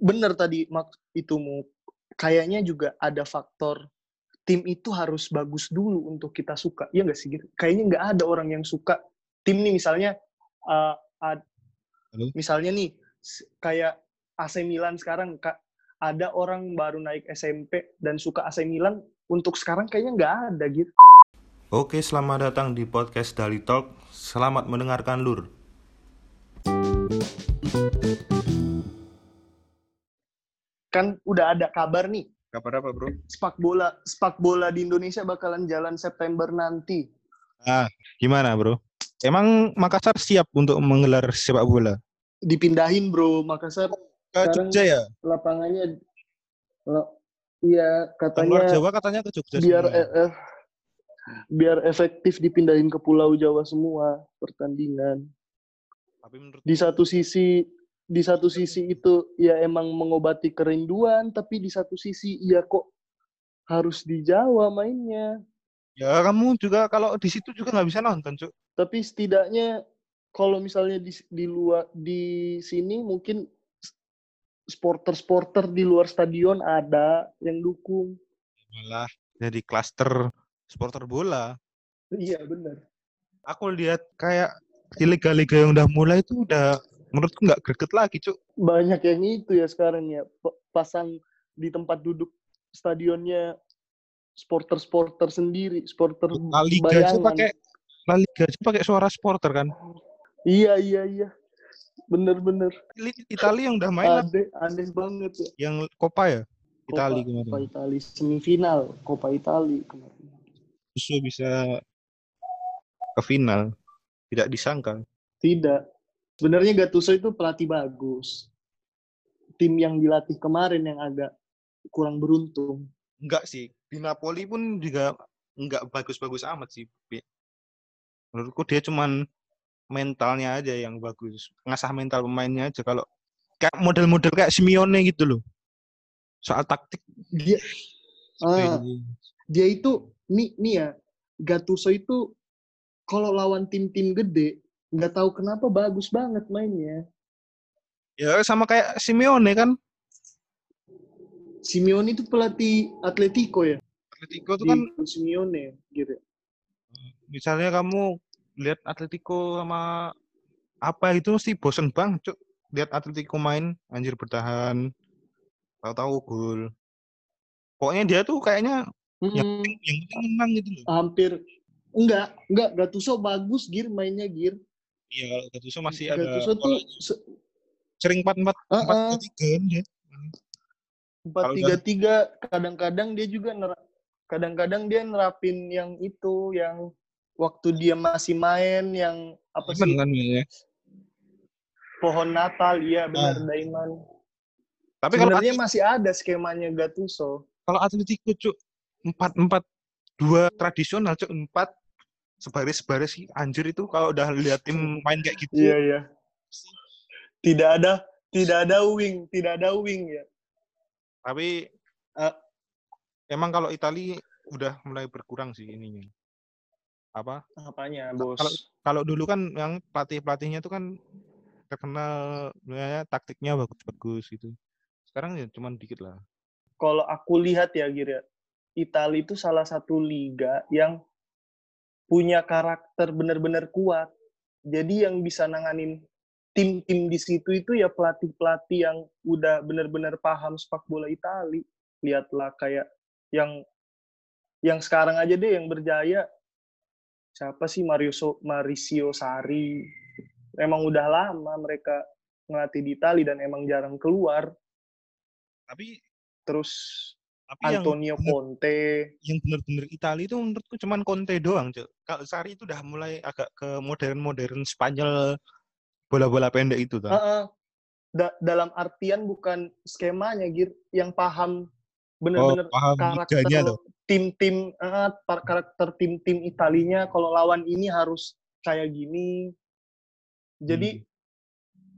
bener tadi mak itumu kayaknya juga ada faktor tim itu harus bagus dulu untuk kita suka Iya nggak sih gitu kayaknya nggak ada orang yang suka tim nih misalnya uh, ad, Halo? misalnya nih kayak AC Milan sekarang kak ada orang baru naik SMP dan suka AC Milan untuk sekarang kayaknya nggak ada gitu Oke, selamat datang di podcast Dali Talk. Selamat mendengarkan Lur. Kan udah ada kabar nih Kabar apa, Bro? sepak bola sepak bola di Indonesia bakalan jalan September nanti Ah, gimana, Bro? Emang Makassar siap untuk menggelar sepak bola? dipindahin bro Makassar Ke Sekarang- Jogja ya? lapangannya la- iya Yang luar katanya Jawa katanya ke Jogja biar eh, eh, biar efektif dipindahin ke Pulau Jawa semua pertandingan. Tapi menurut Di satu sisi di satu sisi itu ya emang mengobati kerinduan, tapi di satu sisi ya kok harus di Jawa mainnya. ya kamu juga kalau di situ juga nggak bisa nonton, Cuk. Tapi setidaknya kalau misalnya di di luar di sini mungkin sporter-sporter di luar stadion ada yang dukung. Malah jadi klaster supporter bola. Iya benar. Aku lihat kayak di liga-liga yang udah mulai itu udah menurutku nggak greget lagi, Cuk. banyak yang itu ya sekarang ya pasang di tempat duduk stadionnya sporter-sporter sendiri, sporter La Liga aja bayangan. pakai La Liga aja pakai suara supporter kan. Iya iya iya, bener-bener Li- Italia yang udah main lah, aneh aneh banget ya. yang Copa ya. Italia Coppa kemarin. Itali semifinal Coppa Itali kemarin. Justru bisa ke final. Tidak disangka. Tidak, sebenarnya Gattuso itu pelatih bagus. Tim yang dilatih kemarin yang agak kurang beruntung. Enggak sih. Di Napoli pun juga enggak bagus-bagus amat sih. Menurutku dia cuman mentalnya aja yang bagus. Ngasah mental pemainnya aja. Kalau kayak model-model kayak Simeone gitu loh. Soal taktik. Dia ini. dia itu nih nih ya Gattuso itu kalau lawan tim-tim gede nggak tahu kenapa bagus banget mainnya. Ya sama kayak Simeone kan. Simeone itu pelatih Atletico ya, Atletico itu kan Simeone gitu. misalnya kamu lihat Atletico sama apa itu mesti bosen banget, Cuk. Lihat Atletico main anjir bertahan. Tahu-tahu gol. Pokoknya dia tuh kayaknya yang penting, yang penting menang gitu loh. Hampir enggak enggak Gattuso bagus Gir mainnya Gir. Iya, kalau Gattuso masih ada Gattuso tuh se- sering 4 4 Ah, 4 ah. 3 kan dia. empat Kalau tiga tiga kadang-kadang dia juga ner- kadang-kadang dia nerapin yang itu yang waktu dia masih main yang apa sih kan ya. pohon Natal iya benar Ah. Daiman Tapi kalau sebenarnya masih ada skemanya Gattuso kalau Atletico cuk 4 4 2 tradisional cuk 4 sebaris-baris sih anjir itu kalau udah lihat tim main kayak gitu. iya iya tidak ada tidak ada wing tidak ada wing ya Tapi eh, emang kalau Itali udah mulai berkurang sih ininya. Apa? apanya bos Kalau kalau dulu kan yang pelatih-pelatihnya itu kan terkenal ya, taktiknya bagus-bagus gitu. Sekarang ya cuman dikit lah. kalau aku lihat ya Gir ya Italia itu salah satu liga yang punya karakter benar-benar kuat jadi yang bisa nanganin tim-tim di situ itu ya pelatih-pelatih yang udah benar-benar paham sepak bola Itali. Lihatlah kayak yang yang sekarang aja deh yang berjaya siapa sih Mario So- Mauricio Sarri. Emang udah lama mereka ngelatih di Itali dan emang jarang keluar. Tapi Terus tapi yang Antonio bener- Conte. yang bener-bener Itali itu menurutku cuman Conte doang, Cuk. Kalau Sari itu udah mulai agak ke modern-modern Spanyol bola-bola pendek itu tuh. Heeh. Da- dalam artian bukan skemanya Gir, yang paham bener-bener Oh, paham karakter tim-tim par- karakter tim-tim Italinya kalau lawan ini harus kayak gini. Jadi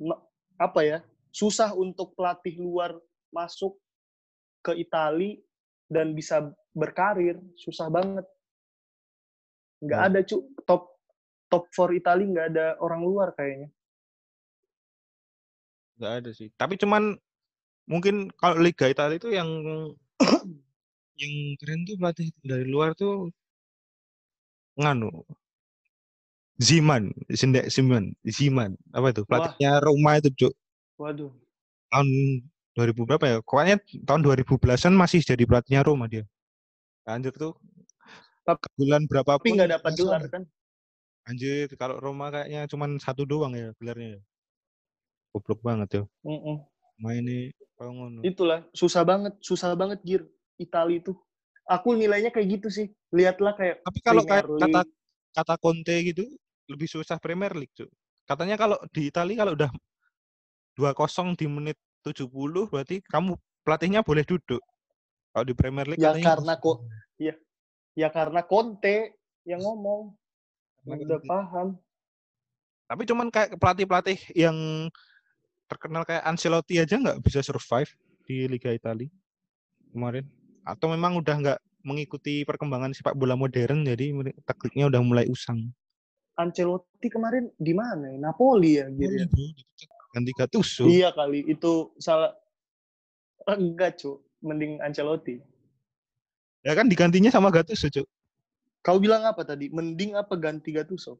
Hmm. apa ya? Susah untuk pelatih luar masuk ke Itali dan bisa berkarir, susah banget. Nggak Oh. ada cu top top 4 Itali nggak ada orang luar kayaknya. Nggak ada sih. Tapi cuman mungkin kalau Liga Italia itu yang yang keren tuh pelatih dari luar tuh nganu Ziman, Zindek Ziman, Ziman, apa itu? Pelatihnya Roma itu, Cuk. Waduh. Tahun 2000 berapa ya? Pokoknya tahun 2010-an masih jadi pelatihnya Roma dia. Anjir tuh Tapi- bulan berapa Tapi nggak dapat gelar kan? Anjir, kalau Roma kayaknya cuman satu doang ya gelarnya. ya. Goblok banget ya. Mm-mm. Main ini kalau ngono. Itulah susah banget, susah banget Gir. Itali itu. Aku nilainya kayak gitu sih. Lihatlah kayak Tapi kalau kayak kata kata Conte gitu lebih susah Premier League, Cuk. Katanya kalau di Italia kalau udah 2-0 di menit 70 berarti kamu pelatihnya boleh duduk. Kalau di Premier League Ya karena kok ya karena Conte yang ngomong. Karena Udah Conte. paham. Tapi cuman kayak pelatih-pelatih yang terkenal kayak Ancelotti aja nggak bisa survive di Liga Italia kemarin. Atau memang udah nggak mengikuti perkembangan sepak bola modern jadi taktiknya udah mulai usang. Ancelotti kemarin di mana ya? Napoli ya, ya? Ganti Gattuso. Iya kali itu salah Eh, enggak, Cuk. Mending Ancelotti. Ya kan digantinya sama Gattuso, Cuk. Kau bilang apa tadi? Mending apa ganti Gattuso?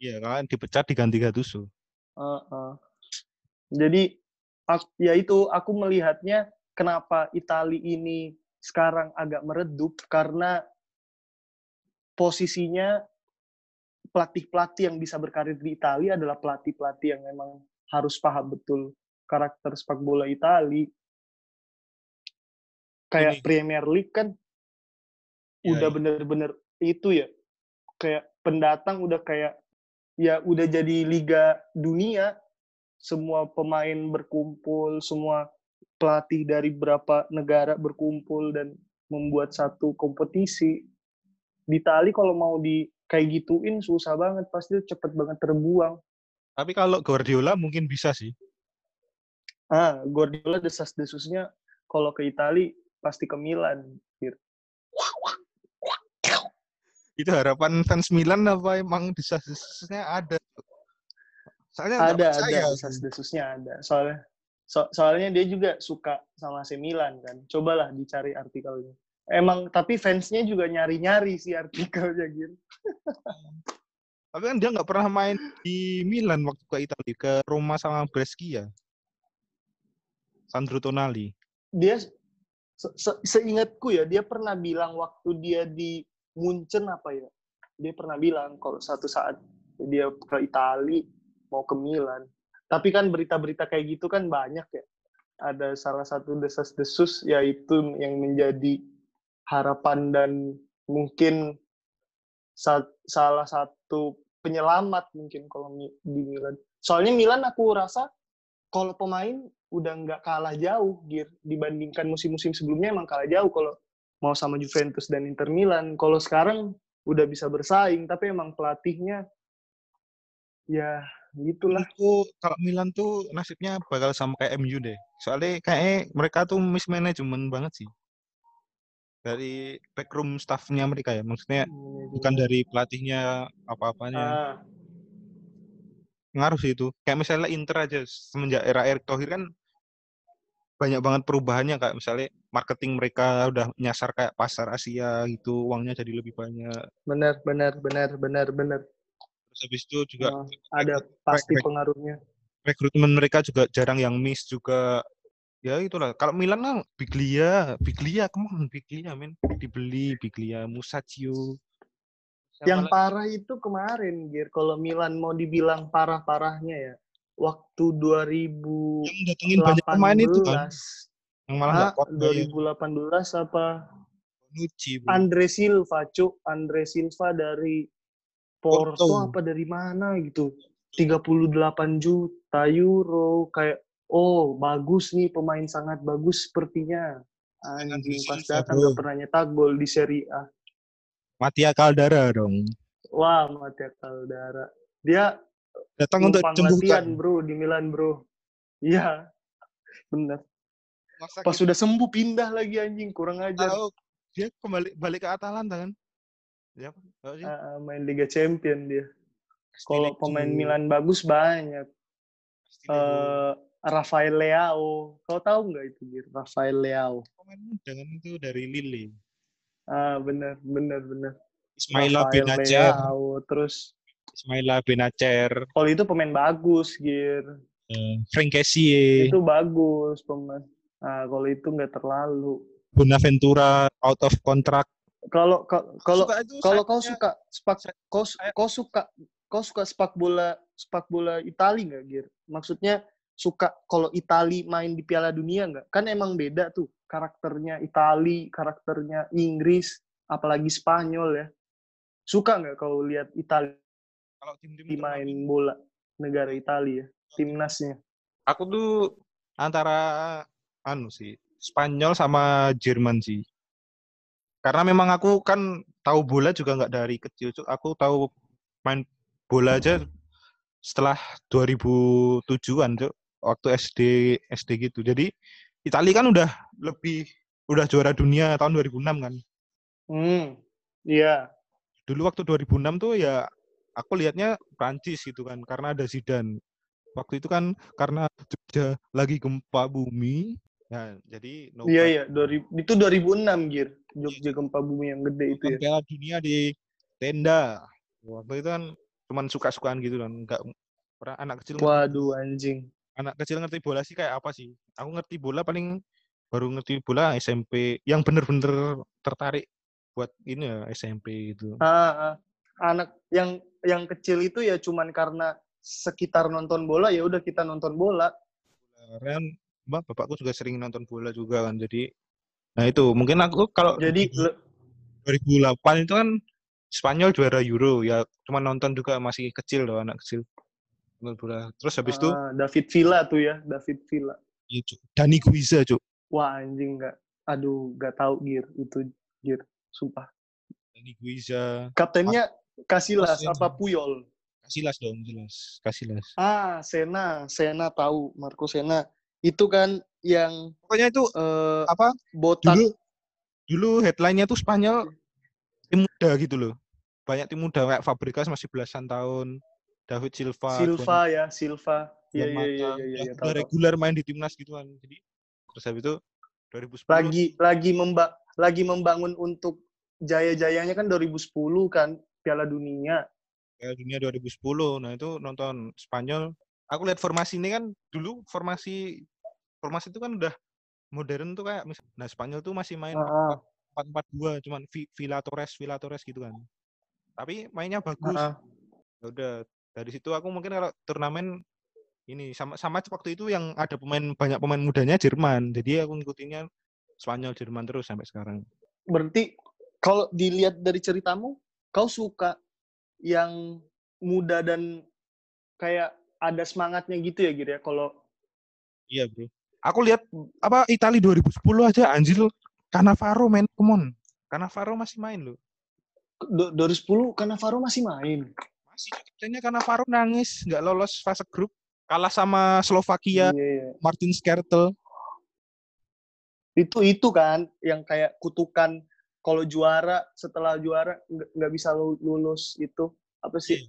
Iya kan dipecat diganti Gattuso. Heeh. Jadi ak- ya itu aku melihatnya kenapa Itali ini sekarang agak meredup karena posisinya pelatih-pelatih yang bisa berkarir di Italia adalah pelatih-pelatih yang memang harus paham betul karakter sepak bola Itali. Kayak Ini. Premier League kan Ya, udah iya. bener-bener itu ya kayak pendatang udah kayak ya udah jadi liga dunia semua pemain berkumpul semua pelatih dari berapa negara berkumpul dan membuat satu kompetisi di Itali kalau mau di kayak gituin susah banget pasti cepet banget terbuang Tapi kalau Guardiola mungkin bisa sih. ah Guardiola desas-desusnya kalau ke Itali pasti ke Milan Gitu. Itu harapan fans Milan apa emang desas-desusnya ada? Soalnya ada ada desas-desusnya ada soalnya so- soalnya dia juga suka sama AC Milan kan cobalah dicari artikelnya emang tapi fansnya juga nyari-nyari sih artikelnya gitu Tapi kan dia nggak pernah main di Milan waktu ke Italia, ke Roma sama Brescia. Sandro Tonali. dia se- se- seingatku ya dia pernah bilang waktu dia di Munchen apa ya dia pernah bilang kalau satu saat dia ke Itali mau ke Milan tapi kan berita-berita kayak gitu kan banyak ya ada salah satu desas-desus yaitu yang menjadi harapan dan mungkin sa- salah satu penyelamat mungkin kalau di Milan soalnya Milan aku rasa kalau pemain udah nggak kalah jauh Gir dibandingkan musim-musim sebelumnya emang kalah jauh kalau mau sama Juventus dan Inter Milan kalau sekarang udah bisa bersaing tapi emang pelatihnya ya gitulah Menurutku kalau Milan tuh nasibnya bakal sama kayak MU deh. Soalnya kayaknya mereka tuh mismanagement banget sih. Dari backroom staffnya mereka ya. Maksudnya bukan dari pelatihnya apa-apanya. ah, Ngaruh sih itu. Kayak misalnya Inter aja semenjak era Erick Thohir kan banyak banget perubahannya kayak misalnya marketing mereka udah nyasar kayak pasar Asia gitu, uangnya jadi lebih banyak. benar benar benar benar benar Terus habis itu juga Ah, ada pasti pengaruhnya rekrutmen mereka juga jarang yang miss juga ya itulah kalau Milan kan Biglia Biglia ke mana Biglia men dibeli Biglia Musacchio Siapa yang lagi? parah itu kemarin Gir kalau Milan mau dibilang parah-parahnya ya waktu 2018 yang datengin banyak pemain itu kan yang malah nggak Ah, kuat bayar 2018 apa Bonucci bro. Andre Silva, cuk. Andre Silva dari Porto, Porto. apa dari mana gitu. 38 juta euro kayak oh bagus nih pemain sangat bagus sepertinya. Anjing pas datang gak pernah nyetak gol di Serie A. Mattia Caldara dong Wah, Mattia Caldara. Dia datang untuk latihan, sembuhkan bro, di Milan, bro. Iya. Bener. Masa Pas kita sudah sembuh pindah lagi anjing, kurang ajar. tahu dia kembali balik ke Atalanta kan ya sih Ah, main Liga Champion dia. Kalau pemain Milan bagus banyak. Eh Rafael Leao. Kau tahu nggak itu, Gir? Rafael Leao. Pemain muda kan itu dari Lille. Ah, bener, bener, bener. Ismaila Benacer. Leao. Terus, Ismaila Benacer. kalau itu pemain bagus, Gir. eh, Frank Kessie. Itu bagus pemain. Nah, kalau itu nggak terlalu. Bonaventura out of contract. Kalau ka- kalau kalau kau suka sepak kau kau suka kau suka sepak bola sepak bola Itali nggak, Gir? Maksudnya suka kalau Itali main di Piala Dunia nggak? Kan emang beda tuh karakternya Itali, karakternya Inggris, apalagi Spanyol ya. Suka nggak kau lihat Itali kalau tim-tim main bola negara Italia ya, timnasnya? aku tuh antara anu sih Spanyol sama Jerman sih karena memang aku kan tahu bola juga nggak dari kecil aku tahu main bola aja setelah 2007-an Cuk. Waktu SD SD gitu jadi Italia kan udah lebih udah juara dunia tahun 2006 kan Hmm, iya. dulu waktu 2006 tuh ya aku lihatnya Prancis gitu kan karena ada Zidane waktu itu kan karena Jogja lagi gempa bumi ya jadi no Iya iya, 2000 itu 2006 Gir. Jogja gempa bumi yang gede itu ya. Piala dunia di tenda waktu itu kan cuman suka-sukaan gitu kan nggak pernah anak kecil Waduh anjing. Anak kecil ngerti bola sih kayak apa sih aku ngerti bola paling baru ngerti bola SMP yang bener-bener tertarik buat ini ya SMP gitu Ah, ah. anak yang yang kecil itu ya cuman karena sekitar nonton bola ya udah kita nonton bola. kan mbak bapakku juga sering nonton bola juga kan jadi nah itu mungkin aku kalau Jadi le- 2008 itu kan Spanyol juara Euro ya cuma nonton juga masih kecil loh anak kecil bola. Terus habis itu? Ah, David Villa tuh ya, David Villa. ya, Cuk, Dani Guiza cuk. Wah anjing nggak, aduh nggak tahu Gir. Itu Gir, sumpah. Dani Guiza. Kaptennya Casillas Casillas. apa Puyol? Kasilas dong jelas Kasilas Ah, Sena, Sena tahu, Marco Sena. Itu kan yang pokoknya itu eh, apa? botak. Dulu dulu headline-nya tuh Spanyol tim muda gitu loh. Banyak tim muda kayak Fabregas masih belasan tahun David Silva Silva ya, Silva. Iya Juan iya iya iya tahu, tahu. reguler main di timnas gitu kan jadi terus habis itu 2010 lagi lagi memba lagi membangun untuk jaya-jayanya kan 2010 kan Piala Dunia. Piala Dunia 2010. Nah, itu nonton Spanyol. Aku lihat formasi ini kan dulu formasi formasi itu kan udah modern tuh kayak mis- nah Spanyol tuh masih main Heeh, 4-4-2 cuman Vi- Villa Torres Villa Torres gitu kan. Tapi mainnya bagus. heeh. Ya udah dari situ aku mungkin kalau turnamen ini sama sama waktu itu yang ada pemain banyak pemain mudanya Jerman. Jadi aku ngikutinnya Spanyol Jerman terus sampai sekarang. Berarti kalau dilihat dari ceritamu, kau suka yang muda dan kayak ada semangatnya gitu ya gitu ya kalau Iya, Bro. Aku lihat apa Italia 2010 aja anjir Cannavaro main, come on. Cannavaro masih main loh. do- 2010 Cannavaro masih main. Masih kaptennya Cannavaro nangis nggak lolos fase grup. Kalah sama Slovakia, Iya, iya. Martin Skrtel. Itu itu kan yang kayak kutukan kalau juara setelah juara nggak bisa lu- lulus itu apa sih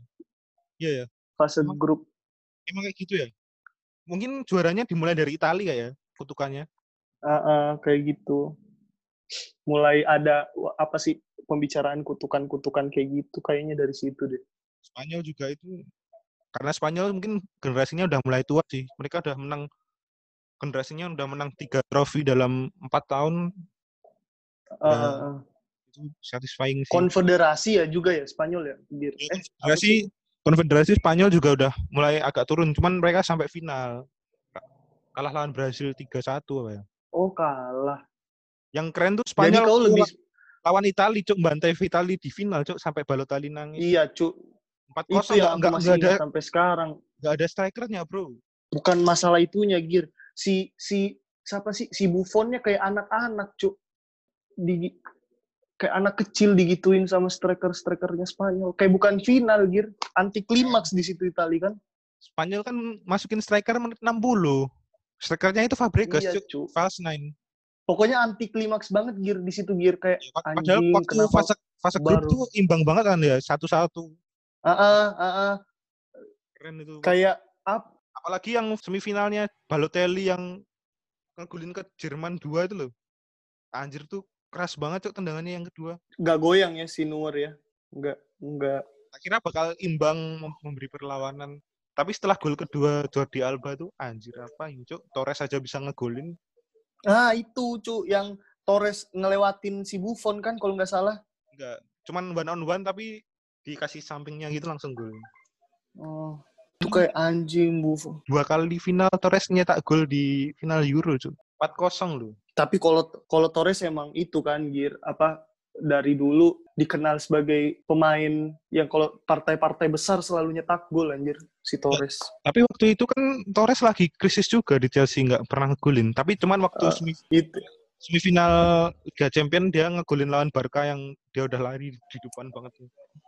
Iya ya, fase Emang- grup emang kayak gitu ya. Mungkin juaranya dimulai dari Italia ya, kutukannya. Ah, ah, kayak gitu. Mulai ada apa sih pembicaraan kutukan-kutukan kayak gitu kayaknya dari situ deh. Spanyol juga itu karena Spanyol mungkin generasinya udah mulai tua sih. Mereka udah menang generasinya udah menang tiga trofi dalam empat tahun Ah, Nah, ah, ah. itu satisfying sih. Konfederasi ya juga ya Spanyol ya. Dir. Ya, Eh, konfederasi konfederasi Spanyol juga udah mulai agak turun cuman mereka sampai final kalah lawan Brasil 3-1 apa ya Oh kalah. yang keren tuh Jadi Spanyol kau lebih lawan Italia cuk bantai Vitali di final cuk sampai Balotelli nangis iya cu 4 itu yang aku nggak masih ada sampai sekarang. nggak ada strikernya bro Bukan masalah itunya Gir. Si si siapa sih si Buffonnya kayak anak-anak cu. Di kayak anak kecil digituin sama striker-strikernya Spanyol. Kayak bukan final Gir. Anti klimaks di situ Italia kan. Spanyol kan masukin striker menit 60 strikernya itu Fabregas Iya cuk cu. false nine Pokoknya anti klimaks banget Gir di situ Gir kayak Ya, pad- padahal Anjing, waktu kenapa fase fase grup baru? tuh imbang banget kan ya satu-satu ah ah ah, ah. keren itu kayak ap, apalagi yang semifinalnya Balotelli yang ngegulin ke Jerman 2 itu loh. Anjir tuh keras banget cok tendangannya yang kedua. Nggak goyang ya si Nuer ya. Nggak, nggak. Tak kira bakal imbang mem- memberi perlawanan. Tapi setelah gol kedua Jordi Alba tuh anjir apa ini cok. Torres aja bisa ngegolin. Ah, itu, cu. Yang Torres ngelewatin si Buffon kan kalau nggak salah. Enggak, cuman one on one tapi dikasih sampingnya gitu langsung gol. Oh, itu kayak anjing Buffon. Dua kali final Torres nyetak gol di final Euro cok. 4-0 loh. Tapi kalau kalau Torres emang itu kan, Gir, apa dari dulu dikenal sebagai pemain yang kalau partai-partai besar selalu nyetak gol anjir si Torres. Tapi waktu itu kan Torres lagi krisis juga di Chelsea nggak pernah ngegolin. Tapi cuman waktu semi- Itu. Semifinal Liga Champion dia ngegolin lawan Barca yang dia udah lari di depan banget.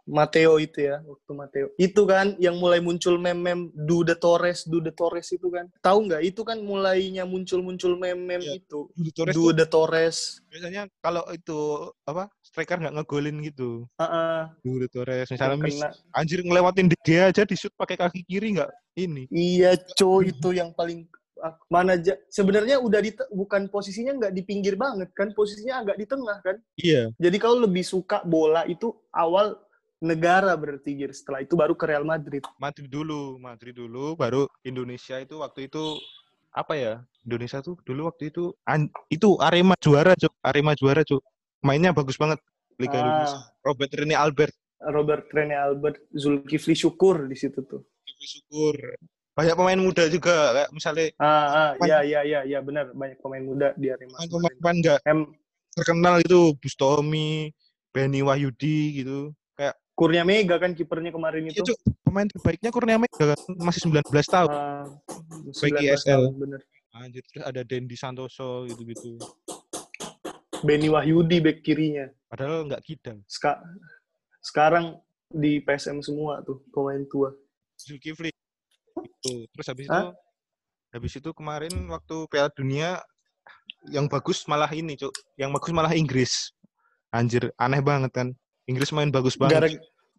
Mateo itu ya, waktu Mateo. Itu kan yang mulai muncul meme-meme do the Torres, do the Torres itu kan. Tahu nggak? Itu kan mulainya muncul-muncul meme-meme Iya. itu. Dulu Torres do the Torres. biasanya kalau itu apa striker nggak ngegolin gitu. Heeh. Dulu Torres misalnya mis, anjir ngelewatin De Gea aja di shoot pakai kaki kiri nggak ini. Iya, co itu yang paling mana aja. Sebenarnya udah di bukan posisinya nggak di pinggir banget kan, posisinya agak di tengah kan. Iya. Jadi kalau lebih suka bola itu awal negara berarti Gir. Setelah itu baru ke Real Madrid. Madrid dulu, Madrid dulu, baru Indonesia itu waktu itu apa ya? Indonesia tuh dulu waktu itu an, itu Arema juara, Cuk. Arema juara, Cuk. Mainnya bagus banget Liga Ah. Indonesia. Robert Rene Albert, Robert Rene Albert, Zulkifli Syukur di situ tuh. Kifli Syukur. Banyak pemain muda juga kayak misalnya Ah, ah Pemain- ya, ya, ya, ya, benar. Banyak pemain muda di Arema. pemain-pemain nggak Em, terkenal itu Bustomi, Benny Wahyudi gitu. Kayak Kurnia Mega kan kipernya kemarin itu. itu pemain terbaiknya Kurnia Mega kan, masih 19 tahun. Ah, Baik 19 ISL. tahun, bener. Anjir, terus ada Dendi Santoso gitu-gitu. Benny Wahyudi back kirinya. Padahal nggak kidal. Ska- sekarang di PSM semua tuh pemain tua. Zulkifli. Itu. Terus habis Hah? itu habis itu kemarin waktu Piala Dunia yang bagus malah ini, Cuk. Yang bagus malah Inggris. Anjir, aneh banget kan. Inggris main bagus banget. Gara,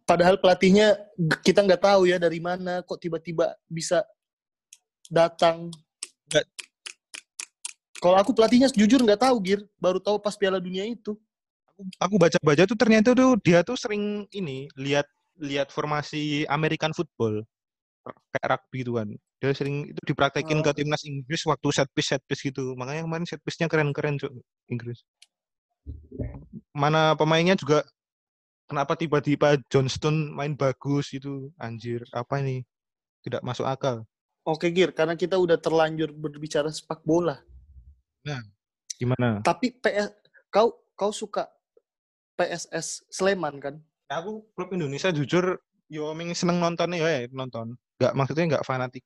padahal pelatihnya kita nggak tahu ya dari mana kok tiba-tiba bisa datang. Kalau aku pelatihnya jujur nggak tahu Gir, baru tahu pas Piala Dunia itu. aku aku baca-baca tuh ternyata tuh dia tuh sering ini lihat lihat formasi American football kayak rugby itu kan. Dia sering itu dipraktekin Oh. ke timnas Inggris waktu set piece set piece gitu. Makanya kemarin set piece-nya keren-keren Cuk, Inggris. Mana pemainnya juga kenapa tiba-tiba Johnston main bagus itu anjir apa ini? Tidak masuk akal. Oke Gir, karena kita udah terlanjur berbicara sepak bola. gimana? Tapi PS, kau kau suka PSS Sleman kan? Nah, aku klub Indonesia jujur yo ming seneng nontonnya ya nonton nggak maksudnya nggak fanatik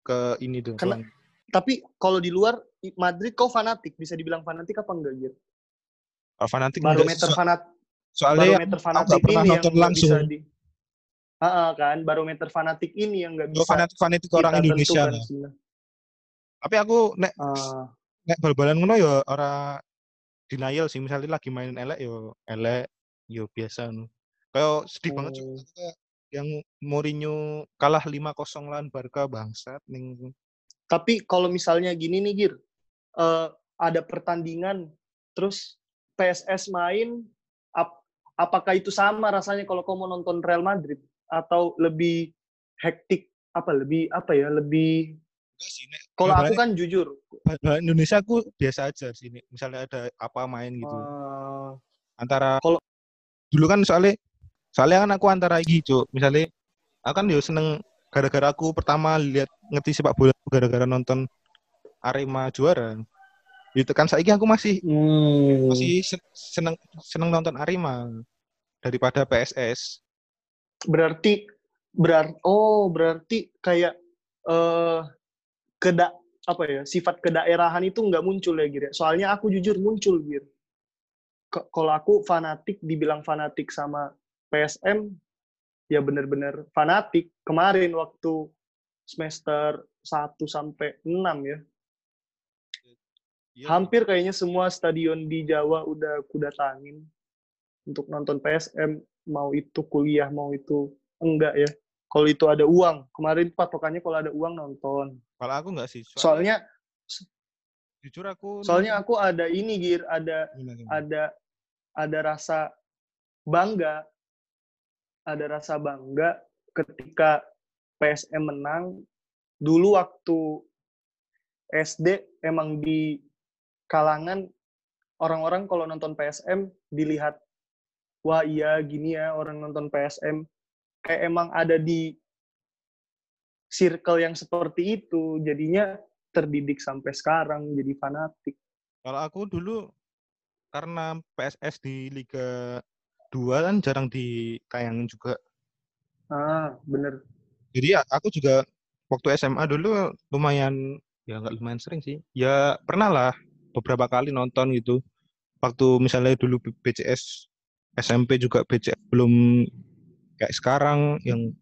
ke ini tuh Karena- Tapi kalau di luar Madrid kau fanatik, bisa dibilang fanatik apa enggak Gir? Kalau fanatik Barometer so- fanat soalnya barometer fanatik pernah ini yang nonton nggak langsung bisa di Ah, ah, kan barometer fanatik ini yang nggak bisa fanatik fanatik orang Indonesia tentukan sebenarnya. tapi aku nek Ah, nek bal-balan ngono yo ora denial sih misalnya lagi main elek yo elek yo biasa no. kayak sedih banget. Oh. Aku kayak yang Mourinho kalah 5-0 lawan Barca bangsat ning tapi kalau misalnya gini nih Gir, eh, ada pertandingan terus PSS main, ap- apakah itu sama rasanya kalau kau mau nonton Real Madrid? Atau lebih hektik apa lebih apa ya lebih kalau aku kan jujur. Indonesia aku biasa aja sih Nek. misalnya ada apa main gitu. Eh, antara Kalau- dulu kan soalnya soalnya kan aku antara iki cuk. Misalnya aku kan yo seneng gara-gara aku pertama lihat ngerti sepak bola gara-gara nonton Arema juara. Itu kan saiki aku masih hmm, masih sen- seneng seneng nonton Arema daripada PSS berarti berar oh berarti kayak eh keda apa ya sifat kedaerahan itu nggak muncul ya ya? soalnya aku jujur muncul Gir. K- kalau aku fanatik dibilang fanatik sama PSM ya bener-bener fanatik kemarin waktu semester 1 sampai 6 ya Iya. hampir kayaknya semua stadion di Jawa udah kuda tangin untuk nonton PSM mau itu kuliah mau itu enggak ya Kalau itu ada uang. Kemarin patokannya kalau ada uang nonton. Kalau aku nggak sih. Soalnya jujur aku soalnya aku ada ini Gir, ada Gimana, gimana? ada ada rasa bangga. Ada rasa bangga ketika PSM menang. Dulu waktu SD emang di kalangan orang-orang kalau nonton PSM dilihat wah iya gini ya orang nonton PSM kayak emang ada di circle yang seperti itu jadinya terdidik sampai sekarang jadi fanatik Kalau aku dulu karena PSS di Liga 2 kan jarang ditayangin juga. ah bener Jadi ya aku juga waktu SMA dulu lumayan ya nggak lumayan sering sih. Ya pernah lah beberapa kali nonton gitu. Waktu misalnya dulu BCS SMP juga BCS belum kayak sekarang yang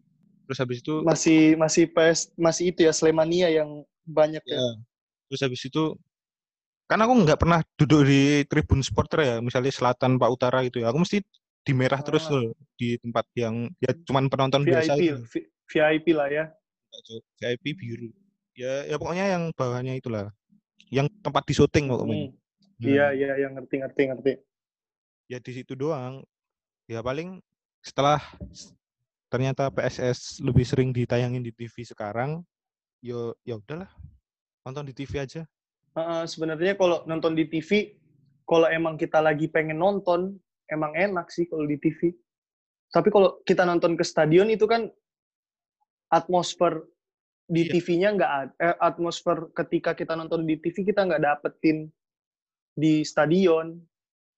terus habis itu masih masih PS masih itu ya Slemania yang banyak ya, ya terus habis itu kan aku nggak pernah duduk di tribun supporter ya misalnya selatan pak utara gitu ya aku mesti di merah terus Ah. loh di tempat yang ya cuman penonton biasa VIP itu. V- VIP lah ya. VIP biru. Ya ya pokoknya yang bawahnya itulah. Yang tempat di syuting pokoknya. Hmm, Nah, iya iya yang ngerti ngerti ngerti. Ya di situ doang. Ya paling setelah ternyata PSS lebih sering ditayangin di TV sekarang yo ya udahlah. Nonton di TV aja. Heeh, sebenarnya kalau nonton di TV kalau emang kita lagi pengen nonton emang enak sih kalau di TV tapi kalau kita nonton ke stadion itu kan atmosfer di Iya. TV-nya nggak ada eh, atmosfer ketika kita nonton di TV kita nggak dapetin di stadion.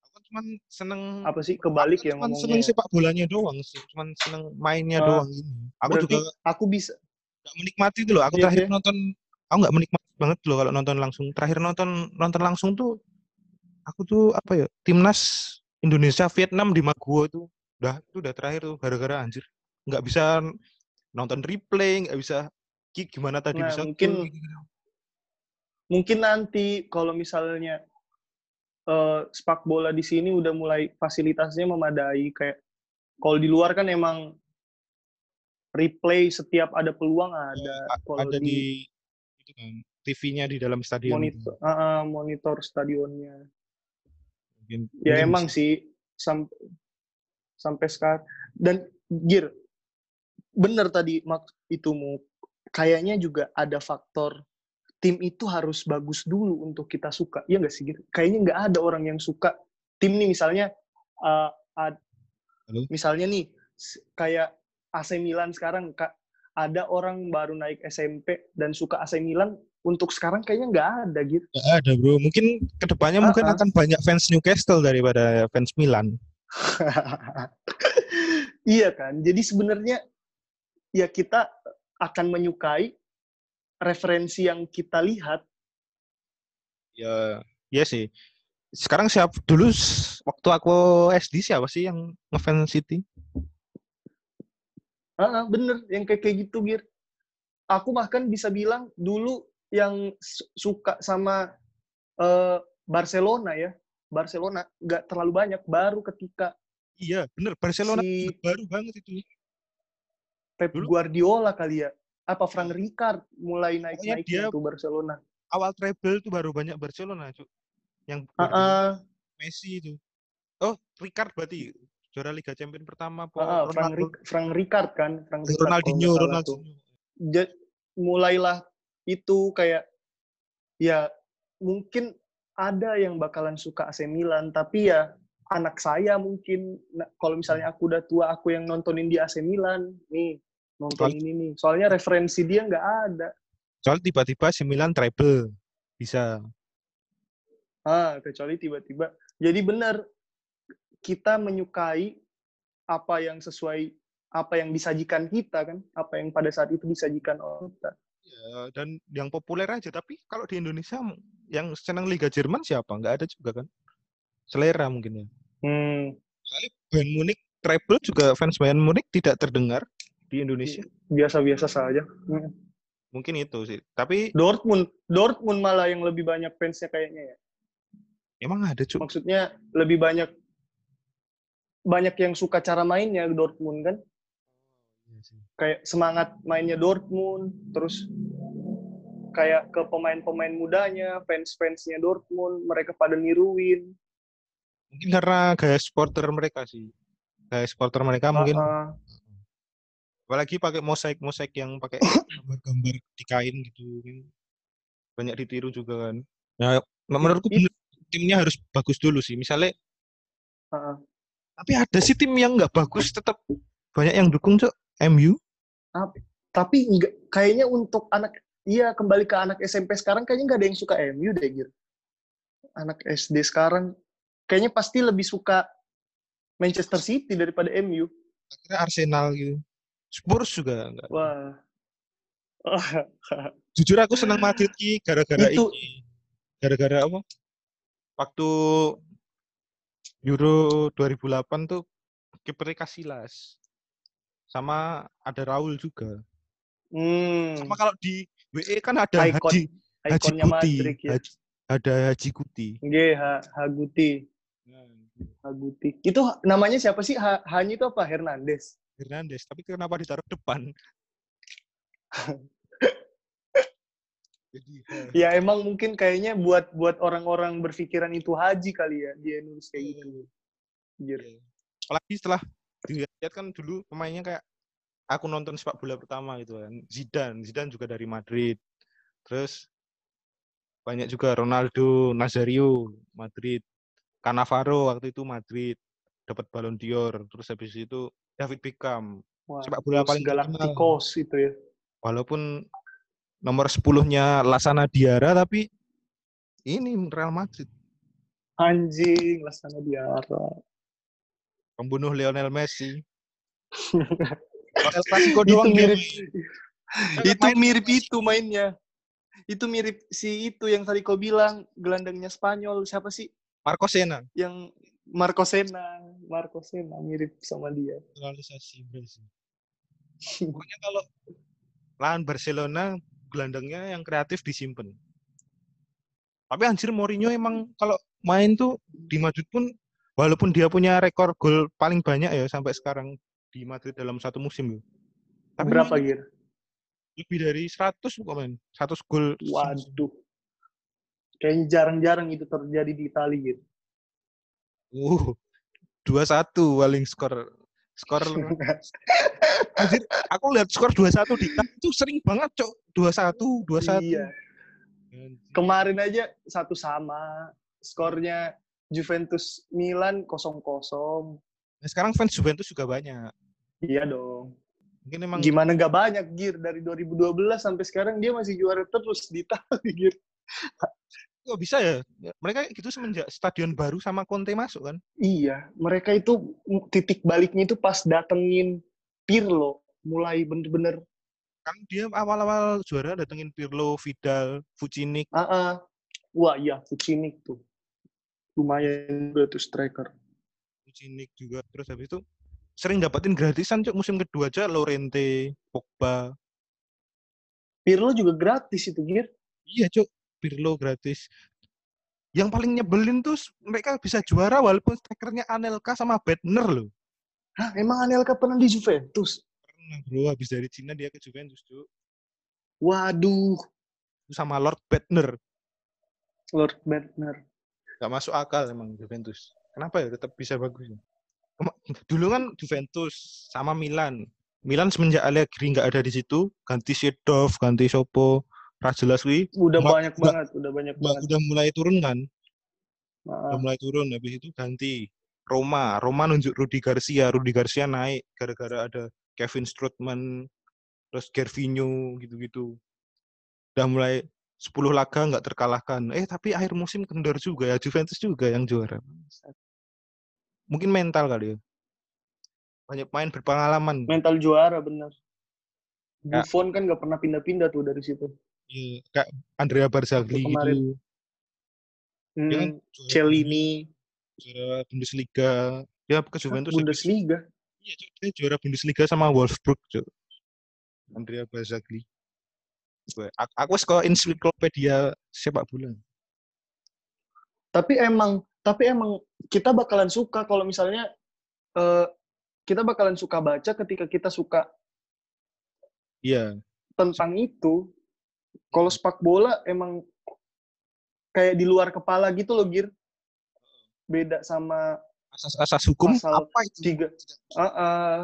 Aku kan cuman seneng apa sih? Kebalik aku ya cuman seneng ngomongnya sepak bolanya doang sih. Cuman seneng mainnya Ah, doang ini. Aku juga aku bisa nggak menikmati itu loh. Aku Iya, terakhir iya. nonton aku nggak menikmati banget loh kalau nonton langsung. Terakhir nonton nonton langsung tuh aku tuh apa ya? Timnas Indonesia Vietnam di Maguwo itu udah itu udah terakhir tuh gara-gara anjir. Nggak bisa nonton replay nggak bisa Ki gimana tadi Nah, bisa mungkin- gitu. mungkin nanti kalau misalnya eh, sepak bola di sini udah mulai fasilitasnya memadai kayak kalau di luar kan emang replay setiap ada peluang ada A- kalau ada di, di itu kan TV-nya di dalam stadion monitor ah, monitor stadionnya Ya emang sih. Sam- sampai sekarang. Dan gear bener tadi mak itumu kayaknya juga ada faktor tim itu harus bagus dulu untuk kita suka. Iya nggak sih Gir? kayaknya nggak ada orang yang suka tim nih. Misalnya uh, ad- Halo? misalnya nih kayak AC Milan sekarang kak. Ada orang baru naik SMP dan suka AC Milan untuk sekarang kayaknya nggak ada gitu. Nggak ada bro. Mungkin ke depannya mungkin Ah, ah. akan banyak fans Newcastle daripada fans Milan. Iya kan? Jadi sebenarnya ya kita akan menyukai referensi yang kita lihat. Ya ya sih. Sekarang siap dulu waktu aku SD siapa sih yang ngefans City? Ah, ah, bener. Yang kayak kayak gitu Gir. Aku bahkan bisa bilang dulu yang su- suka sama eh, Barcelona ya. Barcelona nggak terlalu banyak baru ketika iya bener. Barcelona si baru banget itu. Pep Dulu- Guardiola kali ya. Apa Frank Rijkaard mulai naik naiknya dia- tuh Barcelona? Awal treble tuh baru banyak Barcelona cuk. Yang Guardiola, ah, Messi itu. Oh Ricard berarti juara Liga Champions pertama ah, ah, Frank, Ronaldo Frank Rijkaard kan? Frank kalau Ronaldinho. Ronaldinho Ja- mulailah itu kayak ya mungkin ada yang bakalan suka AC Milan tapi ya anak saya mungkin. Nah, kalau misalnya aku udah tua aku yang nontonin di AC Milan nih nonton ini nih. Soalnya referensi dia nggak ada. Soal tiba-tiba si Milan treble bisa. Ah kecuali tiba-tiba. Jadi benar kita menyukai apa yang sesuai apa yang disajikan kita kan apa yang pada saat itu disajikan oleh kita ya, dan yang populer aja tapi kalau di Indonesia yang senang Liga Jerman siapa? Nggak ada juga kan? Selera mungkin ya. Hmm, Soalnya Bayern Munich treble juga fans Bayern Munich tidak terdengar di Indonesia. Biasa-biasa saja. Hmm. mungkin itu sih tapi Dortmund Dortmund malah yang lebih banyak fansnya kayaknya ya. Emang ada cuk? Maksudnya lebih banyak banyak yang suka cara mainnya Dortmund kan? Iya. Kayak semangat mainnya Dortmund, terus kayak ke pemain-pemain mudanya, fans-fansnya Dortmund, mereka pada niruin. Mungkin karena gaya supporter mereka sih. Gaya supporter mereka mungkin ah. apalagi pakai mosaik-mosaik yang pakai gambar-gambar di kain gitu banyak ditiru juga kan nah menurutku It- bener, timnya harus bagus dulu sih misalnya ah. tapi ada sih tim yang nggak bagus tetap banyak yang dukung cok MU Tapi enggak, kayaknya untuk anak, iya kembali ke anak SMP sekarang kayaknya nggak ada yang suka MU deh, Gir. Anak SD sekarang kayaknya pasti lebih suka Manchester City daripada MU. akhirnya Arsenal gitu Spurs juga enggak Wah. jujur aku senang Madrid ki gara-gara Itu- ini gara-gara apa waktu Euro 2008 tuh kipernya Casillas sama ada Raul juga Hmm. sama kalau di WE kan ada Icon- Haji Haji Kuti ya. Haji- ada Haji Kuti Nggih, Ha- Haguti. Haguti. Itu namanya siapa sih? Ha, Hanya itu apa? Hernandez. Hernandez tapi kenapa ditaruh depan jadi eh, Ya emang mungkin kayaknya buat buat orang-orang berpikiran itu haji kali ya dia nulis kayak gitu. Anjir. Iya. apalagi setelah dilihat kan dulu pemainnya kayak aku nonton sepak bola pertama gitu kan Zidane Zidane juga dari Madrid terus banyak juga Ronaldo Nazario Madrid Cannavaro waktu itu Madrid dapat Ballon d'Or terus habis itu David Beckham Wah, Sepak bola paling. Galacticos itu ya. walaupun nomor 10-nya Lasana Diarra tapi ini Real Madrid Anjing, Lasana Diarra. Pembunuh Lionel Messi El Clasico itu doang dia mirip main. itu mirip itu mainnya. Itu mirip si itu yang tadi kau bilang gelandangnya Spanyol siapa sih? Marco Sena Yang Marco Sena, Marco Sena mirip sama dia. naturalisasi Brazil. Pokoknya kalau lawan Barcelona gelandangnya yang kreatif disimpan. Tapi anjir Mourinho emang kalau main tuh di Madrid pun walaupun dia punya rekor gol paling banyak ya sampai sekarang di Madrid dalam satu musim ya. Tapi Berapa Gir? lebih dari 100 bukan main. 100 gol. Waduh. Kayaknya jarang-jarang itu terjadi di Italia gitu. Uh, 21 paling skor skor anjir aku lihat skor 21 di itu sering banget cok 21 21 Iya. Kemarin aja satu sama. Skornya Juventus Milan 0-0. Nah, sekarang fans Juventus juga banyak. Iya dong. Mungkin emang Gimana nggak banyak Gir dari 2012 sampai sekarang dia masih juara terus di Italia Gir. kok bisa ya? Mereka gitu semenjak stadion baru sama Conte masuk kan? Iya, mereka itu titik baliknya itu pas datengin Pirlo, mulai bener-bener Kan dia awal-awal juara datengin Pirlo, Vidal, Vucinic. ah ah. wah iya Vucinic tuh lumayan juga tuh striker. Vucinic juga terus habis itu sering dapetin gratisan cok musim kedua aja Lorente, Pogba. Pirlo juga gratis itu Gir. Iya cok, Pirlo gratis. Yang paling nyebelin tuh mereka bisa juara walaupun strikernya Anelka sama Bedner loh. Hah, emang Anelka pernah di Juventus? Pernah bro, habis dari Cina dia ke Juventus cok. Waduh, Sama Lord Bedner. Lord Bentner. Nggak masuk akal emang Juventus. Kenapa ya tetap bisa bagus? ya? Dulu kan Juventus sama Milan. Milan semenjak Allegri nggak ada di situ, ganti Sedov, ganti Sopo, Rajelas wi, Udah Ma- banyak banget, udah banyak banget. udah mulai turun kan? Ah, Udah mulai turun, habis itu ganti Roma. Roma nunjuk Rudi Garcia, Rudi Garcia naik gara-gara ada Kevin Strootman, terus Gervinho gitu-gitu. Udah mulai 10 laga nggak terkalahkan. Eh tapi akhir musim kendor juga ya, Juventus juga yang juara. Mungkin mental kali ya. Banyak main berpengalaman. mental juara bener. Ya. Buffon kan nggak pernah pindah-pindah tuh dari situ. Iya, kayak Andrea Barzagli gitu. Hmm, Dia kan juara- Celini, juara Bundesliga. Dia ke Juventus. Bundesliga. Iya, dia juara Bundesliga sama Wolfsburg. Andrea Barzagli. Gue- Aku, aku kok ensiklopedia sepak bola. Tapi emang, tapi emang kita bakalan suka kalau misalnya eh, kita bakalan suka baca ketika kita suka Iya. tentang itu. Kalau sepak bola emang kayak di luar kepala gitu loh, Gir. Beda sama Asas-asas hukum Pasal apa itu? tiga. Ah, ah.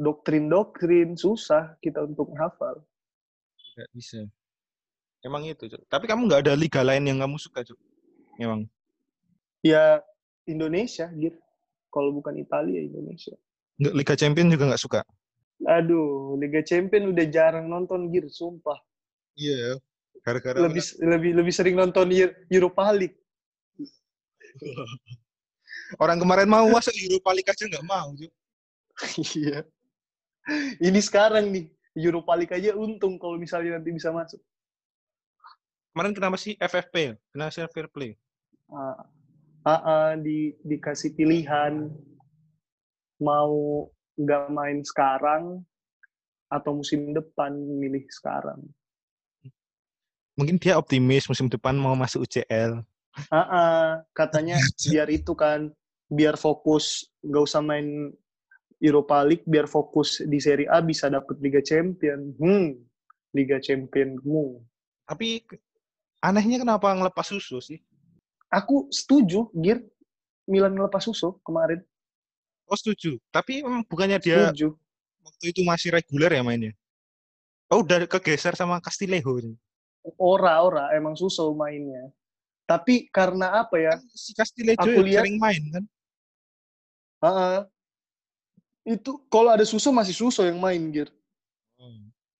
doktrin-doktrin susah kita untuk hafal. Tidak bisa. Emang itu, Cuk. Tapi kamu nggak ada liga lain yang kamu suka, Cuk? Emang. Ya Indonesia, Gir. Kalau bukan Italia, Indonesia. Nggak, Liga Champion juga nggak suka. Aduh, Liga Champion udah jarang nonton, Gir. Sumpah. Iya. Gara-gara Lebih lebih lebih sering nonton Eu- Europa League. orang, orang kemarin mau masuk Europa League aja nggak mau, Cuk. Iya. Ini sekarang nih, Europa League aja untung kalau misalnya nanti bisa masuk. Kemarin kenapa sih FFP? Financial Fair Play. Ah, ah, ah, di dikasih pilihan mau nggak main sekarang atau musim depan milih sekarang. Mungkin dia optimis musim depan mau masuk UCL. Ah, ah, katanya biar itu kan biar fokus nggak usah main Europa League biar fokus di Serie A bisa dapet Liga Champion. Hmm, Liga Championmu. Tapi anehnya kenapa ngelepas susu sih? Aku setuju, Gir. Milan ngelepas Suso kemarin. Oh setuju. Tapi emang bukannya dia Setuju. waktu itu masih reguler ya mainnya? Oh udah kegeser sama Castillejo. ini. Ora, ora. Emang Suso mainnya. Tapi karena apa ya? Kan si Castillejo Aku lihat- sering main kan? Ah, itu kalau ada Suso masih Suso yang main, Gir.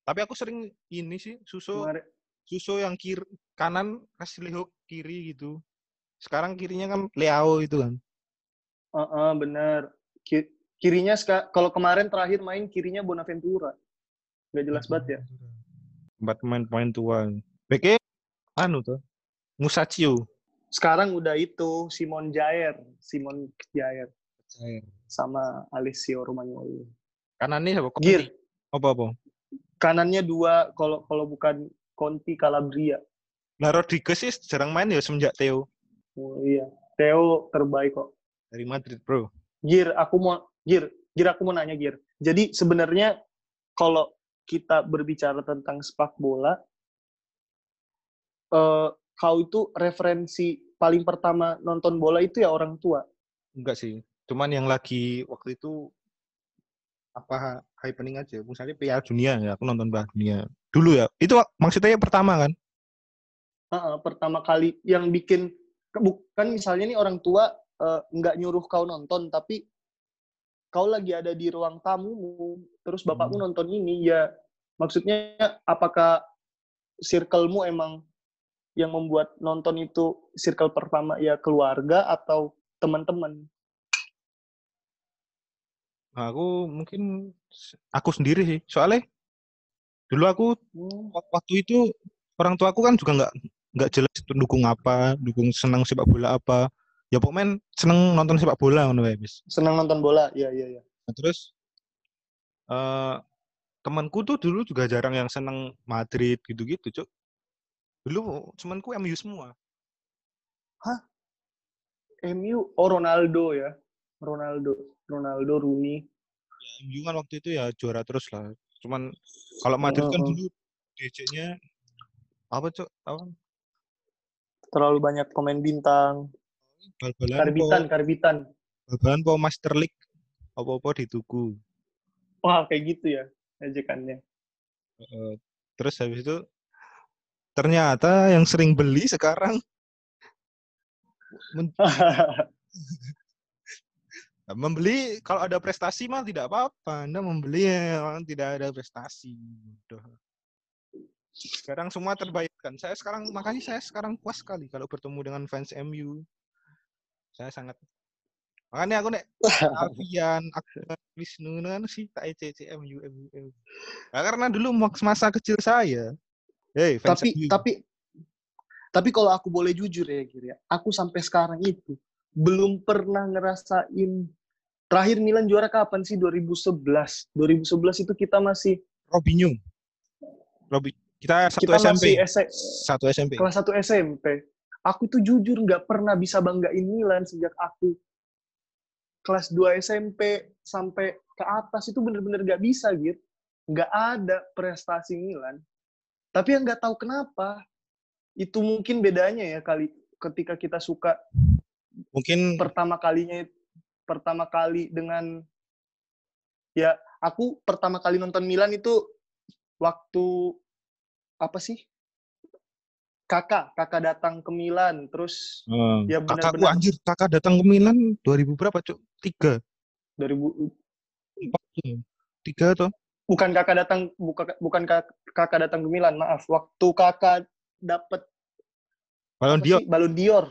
Tapi aku sering ini sih susu Kemarin. susu yang kiri kanan Castillejo kiri gitu. Sekarang kirinya kan Leao itu kan. Ah, ah, bener. Ki- Kirinya kalau kemarin terakhir main kirinya Bonaventura. Gak jelas banget ya. Empat pemain-pemain tua. BK anu tuh. Musacchio. Sekarang udah itu Simon Jair, Simon Jair sama Alessio Romagnoli. Kanannya siapa? Gir, Apa-apa? kanannya dua kalau kalau bukan Conti Calabria. Nah Rodriguez sih jarang main ya semenjak Theo. Oh, iya, Theo terbaik kok. Dari Madrid bro. Gir, aku mau Gir, Gir aku mau nanya Gir. Jadi sebenarnya kalau kita berbicara tentang sepak bola, eh, kau itu referensi paling pertama nonton bola itu ya orang tua. Enggak sih. Cuman yang lagi waktu itu apa happening aja. Misalnya Piala Dunia ya, aku nonton Piala Dunia. Dulu ya. Itu maksudnya yang pertama kan? Heeh, pertama kali yang bikin bukan misalnya nih orang tua eh, nggak nyuruh kau nonton, tapi kau lagi ada di ruang tamumu, terus bapakmu Hmm. nonton ini, ya maksudnya apakah circle-mu emang yang membuat nonton itu circle pertama ya keluarga atau teman-teman? Nah, aku mungkin aku sendiri sih. Soalnya dulu aku wak- waktu itu orang tua aku kan juga nggak nggak jelas itu dukung apa, dukung senang sepak bola apa. Ya pokoknya seneng nonton sepak bola ngono wae, Bis. Senang nonton bola, ya ya ya. Nah, terus eh temanku tuh dulu juga jarang yang seneng Madrid gitu-gitu, Cuk. Dulu temanku MU semua. MU, oh Ronaldo ya, Ronaldo, Ronaldo, Rooney. Ya, MU kan waktu itu ya juara terus lah. Cuman kalau Madrid kan Heeh. dulu DC-nya apa, Cuk? Apa? Terlalu banyak pemain bintang. Bal-balan Karbitan, po, karbitan. bal-balan po Master League apa-apa dituku. Wah, kayak gitu ya ejekannya. Heeh. terus habis itu ternyata yang sering beli sekarang men- membeli kalau ada prestasi mah tidak apa-apa. Anda membeli ya, orang tidak ada prestasi. Udah. Sekarang semua terbayarkan. Saya sekarang makanya saya sekarang puas sekali kalau bertemu dengan fans MU. Saya sangat makanya aku nek Alfian, Akbar, Wisnu kan sih tak ECC MU MU MU. Nah, karena dulu masa kecil saya, hey fans tapi MU. tapi tapi kalau aku boleh jujur ya Gir ya, aku sampai sekarang itu belum pernah ngerasain terakhir Milan juara kapan sih 2011 2011 itu kita masih Robinho. Robi kita satu kita SMP. Satu SMP. kelas 1 SMP aku tuh jujur nggak pernah bisa banggain Milan sejak aku kelas 2 SMP sampai ke atas itu bener-bener nggak bisa gitu nggak ada prestasi Milan. Tapi yang nggak tahu kenapa itu mungkin bedanya ya kali ketika kita suka Mungkin pertama kalinya pertama kali dengan ya aku pertama kali nonton Milan itu waktu apa sih kakak kakak datang ke Milan terus eh, ya kakakku benar-benar anjir, kakak datang ke Milan 2000 berapa, Cuk? Tiga. 2000 Empat. Tiga atau? bukan kakak datang bukan bukan kak- kakak datang ke Milan maaf waktu kakak dapat Ballon apa d'Or sih Ballon d'Or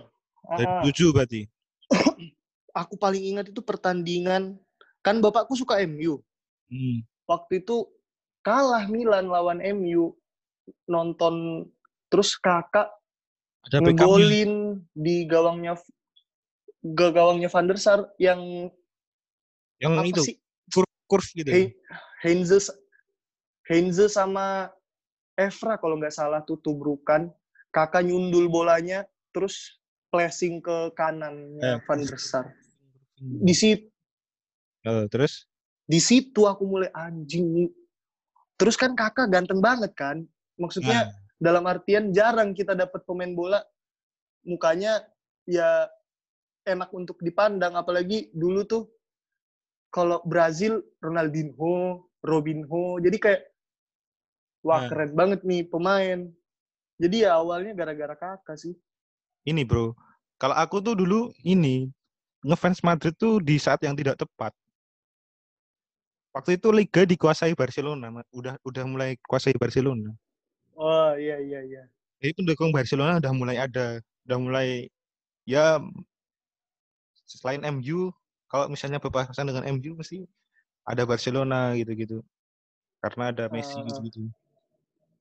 Ah, 2007 berarti. Aku paling ingat itu pertandingan kan bapakku suka MU Hmm. waktu itu kalah Milan lawan MU nonton terus kakak Ada ngegolin di gawangnya ke gawangnya Van der Sar yang Yang itu sih curve, curve gitu. ya. He- Heinze Heinze sama Evra kalau nggak salah tuh tubrukan kakak nyundul bolanya terus flashing ke kanannya Eh, Van der Sar. di situ Eh, terus? di situ aku mulai anjing terus kan kakak ganteng banget kan? Maksudnya Nah, dalam artian jarang kita dapat pemain bola mukanya ya enak untuk dipandang. Apalagi dulu tuh kalau Brazil Ronaldinho, Robinho jadi kayak wah Nah. keren banget nih pemain. Jadi ya awalnya gara-gara kakak sih ini bro, kalau aku tuh dulu ini ngefans Madrid tuh di saat yang tidak tepat. Waktu itu liga dikuasai Barcelona, udah udah mulai kuasai Barcelona. oh iya iya iya Jadi pendukung Barcelona udah mulai ada, udah mulai ya selain MU, kalau misalnya berpasangan dengan MU mesti ada Barcelona gitu-gitu. Karena ada Messi Ah. gitu-gitu.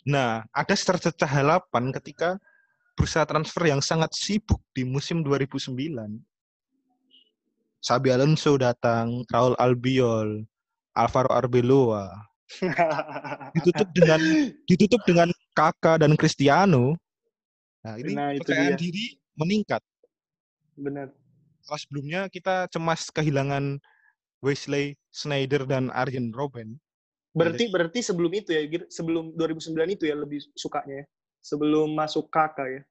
Nah, ada tercecah harapan ketika bursa transfer yang sangat sibuk di musim 2009. Xabi Alonso datang, Raul Albiol, Alvaro Arbeloa, ditutup dengan ditutup dengan Kakak dan Cristiano. Nah, ini Nah, itu kepercayaan dia. diri meningkat. bener Setelah sebelumnya kita cemas kehilangan Wesley Sneijder dan Arjen Robben. berarti berarti sebelum itu ya sebelum 2009 itu ya lebih sukanya ya sebelum masuk kakak ya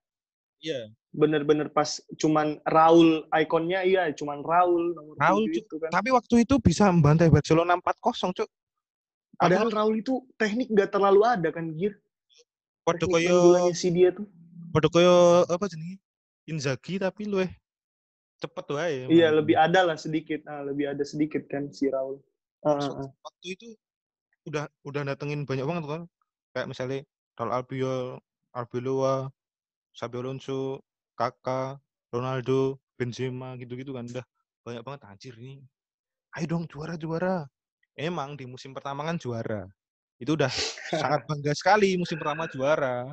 Iya. bener-bener pas cuman Raul ikonnya iya cuman Raul nomor Raul, itu kan Tapi waktu itu bisa membantai Barcelona 4-0, Cuk. padahal Raul itu teknik gak terlalu ada kan Gir Padha koyo si dia tuh padha koyo apa jenenge? Inzaghi tapi luwih cepet wae. iya mainnya. lebih ada lah sedikit ah, lebih ada sedikit kan si Raul ah. waktu itu udah udah datengin banyak banget kan. Kayak misalnya Raul Albiol, Arbeloa, Xabi Alonso, Kakak, Ronaldo, Benzema gitu-gitu kan udah banyak banget anjir ini. Ayo dong juara-juara. Emang di musim pertama kan juara. Itu udah sangat bangga sekali musim pertama juara.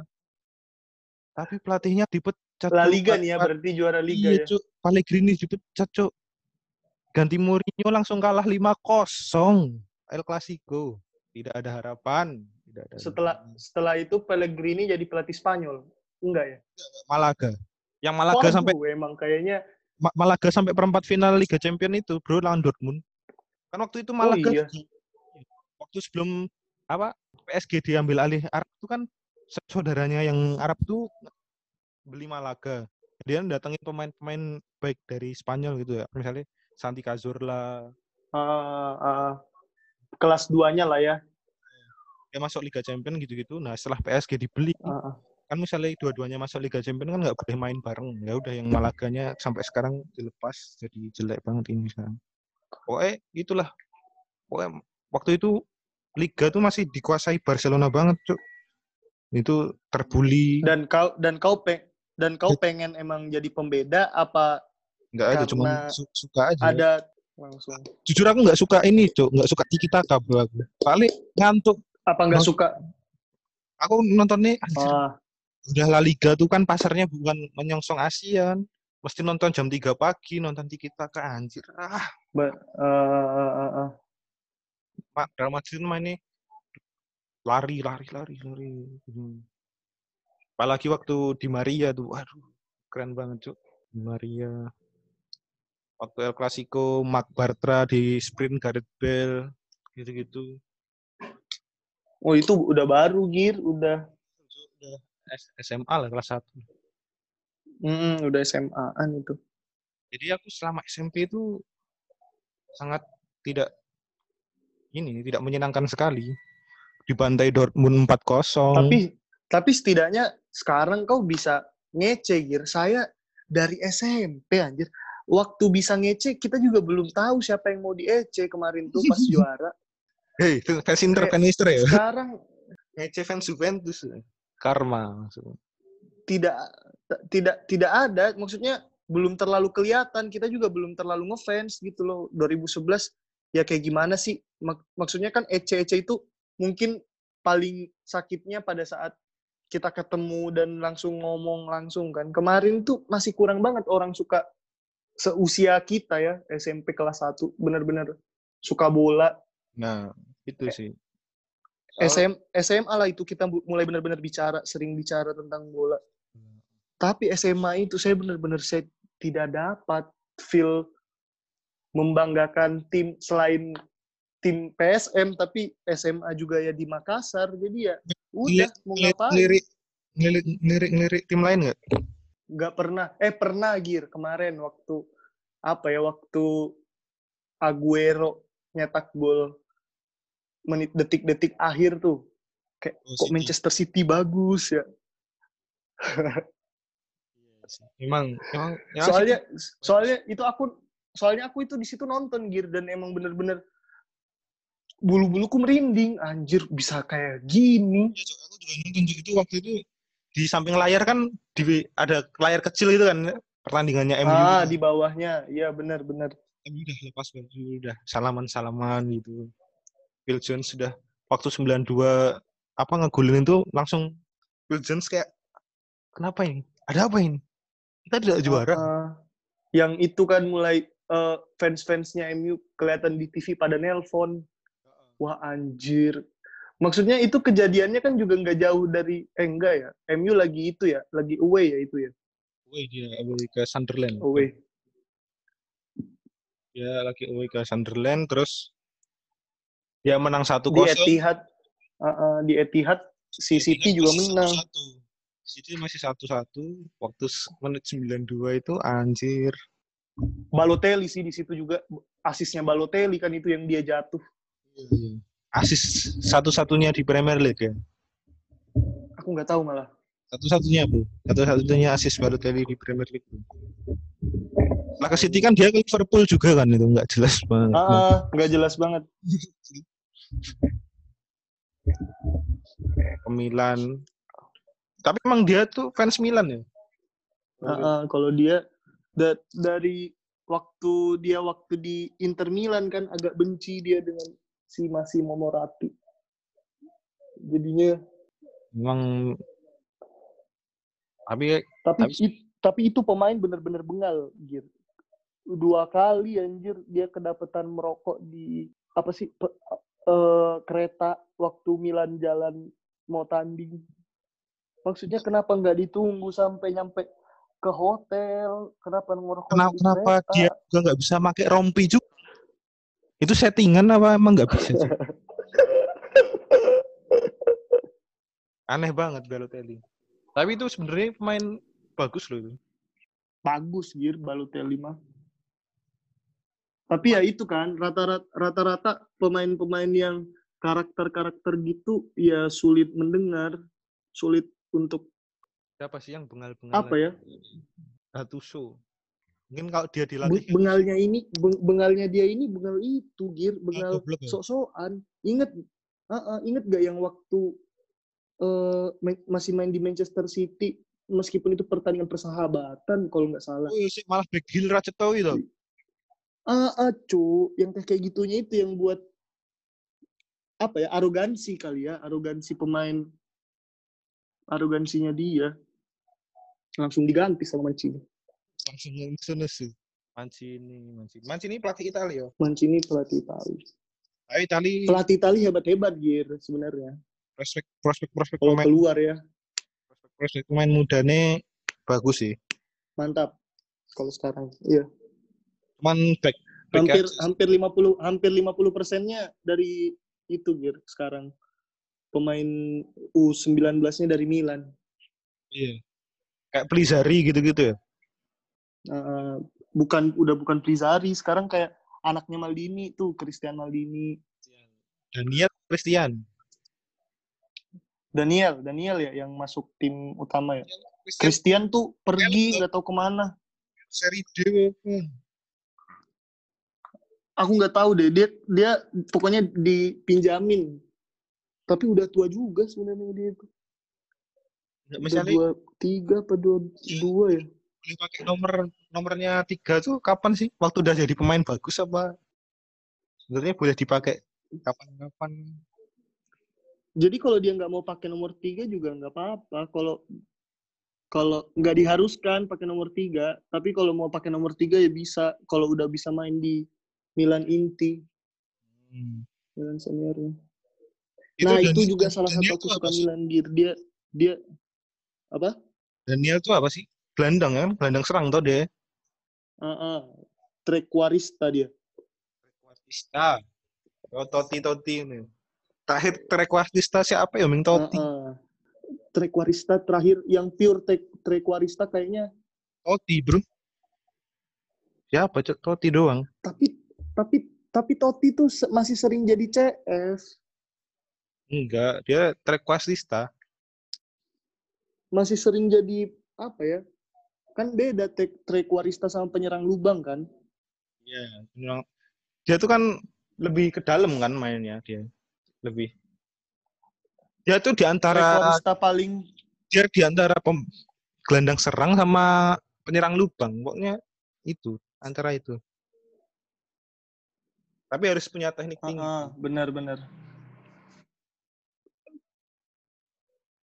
Tapi pelatihnya dipecat. La. Liga nih ya berarti juara Liga iya, ya. Pellegrini dipecat, Cuk. Ganti Mourinho langsung kalah 5-0. El Clasico. Tidak ada harapan. Tidak ada setelah setelah itu Pellegrini jadi pelatih Spanyol enggak ya Malaga. Yang Malaga Waduh, sampai emang kayaknya Ma- Malaga sampai perempat final Liga Champion itu, Bro, lawan Dortmund. Kan waktu itu Malaga iya. waktu sebelum apa PSG diambil alih Arab itu kan saudaranya yang Arab itu beli Malaga. Dia datangin pemain-pemain baik dari Spanyol gitu ya. Misalnya Santi Cazorla, ah, ah, kelas 2-nya lah ya dia masuk Liga Champion gitu-gitu. Nah, setelah PSG dibeli, Ah, ah. kan misalnya dua-duanya masuk Liga Champion kan nggak boleh main bareng. Ya udah yang Malaganya sampai sekarang dilepas jadi jelek banget ini sekarang. Pokoknya itulah. Pokoknya waktu itu Liga tuh masih dikuasai Barcelona banget, Cuk. Itu terbuli. dan kau dan kau peng dan kau pengen emang jadi pembeda apa Nggak ada, cuma su- suka aja. ada langsung Jujur aku nggak suka ini, Cuk. Nggak suka tiki taka. Paling ngantuk. Apa nggak suka Aku nontonnya, anjir, ah, udah La Liga tuh kan pasarnya bukan menyongsong ASEAN. Mesti nonton jam 3 pagi, nonton tiki taka, anjir. Ah, ba- ah, ah, ah, ah. Pak Real Madrid mainnya lari, lari, lari, lari. Hmm. Apalagi waktu di Maria tuh, waduh, keren banget cuk. Di Maria. Waktu El Clasico, Mark Bartra di sprint Gareth Bale, gitu-gitu. Oh itu udah baru Gir, udah Udah SMA lah kelas 1. mm, udah SMA-an itu. Jadi aku selama SMP itu sangat tidak ini tidak menyenangkan sekali. Dibantai Dortmund 4-0. Tapi tapi setidaknya sekarang kau bisa ngece Gir. Saya dari SMP anjir. Waktu bisa ngece kita juga belum tahu siapa yang mau diece kemarin tuh pas juara. Hei, itu fans Inter kan Inter ya. Sekarang Ngece fans Juventus. Karma. Maksudnya. tidak tidak tidak ada. Maksudnya belum terlalu kelihatan. Kita juga belum terlalu ngefans gitu loh. 2011 ya kayak gimana sih? Mak- maksudnya kan EC-EC itu mungkin paling sakitnya pada saat kita ketemu dan langsung ngomong langsung kan. Kemarin tuh masih kurang banget orang suka seusia kita ya SMP kelas 1 benar-benar suka bola Nah, itu sih. SM, SMA lah itu kita mulai benar-benar bicara, sering bicara tentang bola. Tapi SMA itu saya benar-benar saya tidak dapat feel membanggakan tim selain tim PSM tapi SMA juga ya di Makassar. Jadi ya udah mau ngapain? ngelirik, ngelirik, ngelirik, ngelirik tim lain nggak? Nggak pernah. Eh pernah Gir kemarin waktu apa ya waktu Aguero nyetak gol menit detik-detik akhir tuh. Kayak Oh, kok City. Manchester City bagus ya. Emang, emang, ya soalnya soalnya itu aku soalnya aku itu di situ nonton Gir dan emang bener-bener bulu-buluku merinding anjir bisa kayak gini Iya, Cok. aku juga nonton itu waktu itu di samping layar kan di ada layar kecil itu kan pertandingannya MU. ah gitu. di bawahnya iya benar-benar MU udah lepas baju, udah salaman-salaman gitu. Phil Jones sudah waktu 92 apa ngegolin itu langsung Phil Jones kayak kenapa ini? Ada apa ini? Kita tidak juara. Ah, yang itu kan mulai eh, fans-fansnya MU kelihatan di TV pada nelpon wah anjir maksudnya itu kejadiannya kan juga nggak jauh dari eh enggak ya MU lagi itu ya lagi away ya itu ya Away dia away ke Sunderland. away Dia lagi away ke Sunderland terus dia menang 1-0. di Etihad ah, ah, di Etihad si City juga menang City masih satu-satu. Waktu menit 92 itu anjir. Balotelli sih di situ juga asisnya Balotelli kan itu yang dia jatuh. Asis satu-satunya di Premier League ya. Aku nggak tahu malah. Satu-satunya, Bu. Satu-satunya asis Balotelli di Premier League. Bu. Lah ke City kan dia ke Liverpool juga kan itu nggak jelas banget. Ah, nggak jelas banget. Ke Milan. Tapi emang dia tuh fans Milan ya. Ah, ah, kalau dia da- dari waktu dia waktu di Inter Milan kan agak benci dia dengan si Massimo Moratti. Jadinya Emang tapi tapi Tapi- it- tapi itu pemain bener-bener bengal gitu. Dua kali anjir dia kedapatan merokok di apa sih pe- eh, kereta waktu Milan jalan mau tanding. Maksudnya kenapa nggak ditunggu sampai nyampe ke hotel? Kenapa ngerokok kenapa, kenapa kereta? dia juga nggak bisa pakai rompi juga? Itu settingan apa emang nggak bisa? Aneh banget Balotelli. Tapi itu sebenarnya pemain bagus loh itu. bagus gir Balotelli mah. Tapi ya itu kan rata-rata rata-rata pemain-pemain yang karakter-karakter gitu ya sulit mendengar, sulit untuk Siapa sih yang bengal-bengal? apa ya? Gattuso. Mungkin kalau dia be- dilatih bengalnya ini beng- bengalnya dia ini bengal itu gir bengal ya? sok-sokan inget uh, inget gak yang waktu eh, ma- masih main di Manchester City meskipun itu pertandingan persahabatan kalau nggak salah Oh, sih, malah back heel Racetowi itu. Ah ah, cu yang kayak kayak gitunya itu yang buat apa ya arogansi kali ya arogansi pemain. Arogansinya dia. Langsung diganti sama Mancini. Langsung nesu-nesu. Mancini, Mancini. Mancini. Pelatih Italia. Mancini pelatih Itali Ayo Itali pelatih Itali hebat-hebat gir sebenarnya. Prospek prospek prospek kalau pemain. keluar ya. Prospek, prospek pemain mudanya bagus sih. mantap. Kalau sekarang iya Cuman back, back hampir aja. hampir 50 hampir 50 persennya dari itu Gir sekarang pemain U19-nya dari Milan. Iya. Kayak Pelizari gitu-gitu ya. Eh, bukan udah bukan Prizari, sekarang kayak anaknya Maldini tuh, Christian Maldini. Daniel Christian. Daniel, Daniel ya yang masuk tim utama ya. Christian Christian tuh pergi nggak tahu ke mana. seri D. Hmm. Aku nggak tahu deh. Dia dia pokoknya dipinjamin. Tapi udah tua juga sebenarnya dia itu. Misalnya dua tiga apa dua dua ya? boleh pakai nomor nomornya tiga tuh kapan sih? Waktu udah jadi pemain bagus apa? Sebenarnya boleh dipakai kapan-kapan. Jadi kalau dia nggak mau pakai nomor tiga juga nggak apa-apa. Kalau kalau nggak diharuskan pakai nomor tiga, tapi kalau mau pakai nomor tiga ya bisa. Kalau udah bisa main di Milan inti, Hmm. Milan seniornya. nah Daniel- itu juga salah satu Daniel apa sih? Milan Gear. Dia dia apa? Daniel tuh apa sih? Gelandang kan? Gelandang serang tuh dia. Ah, ah. Trequarista dia. Trequartista. Oh, Totti Totti ini. Terakhir Trequartista siapa ya? Ming Totti. Ah, ah. Trequarista terakhir yang pure tre- Trequarista kayaknya. Totti, Bro. Siapa? Cok? Totti doang. Tapi tapi tapi Totti tuh masih sering jadi CS. Enggak, dia Trequartista. Masih sering jadi apa ya? Kan beda Trequarista sama penyerang lubang kan? Iya, memang. Dia tuh kan lebih ke dalam kan mainnya dia. Lebih. Dia tuh di antara paling dia di antara pem- gelandang serang sama penyerang lubang. Pokoknya itu, antara itu. Tapi harus punya teknik tinggi. benar-benar.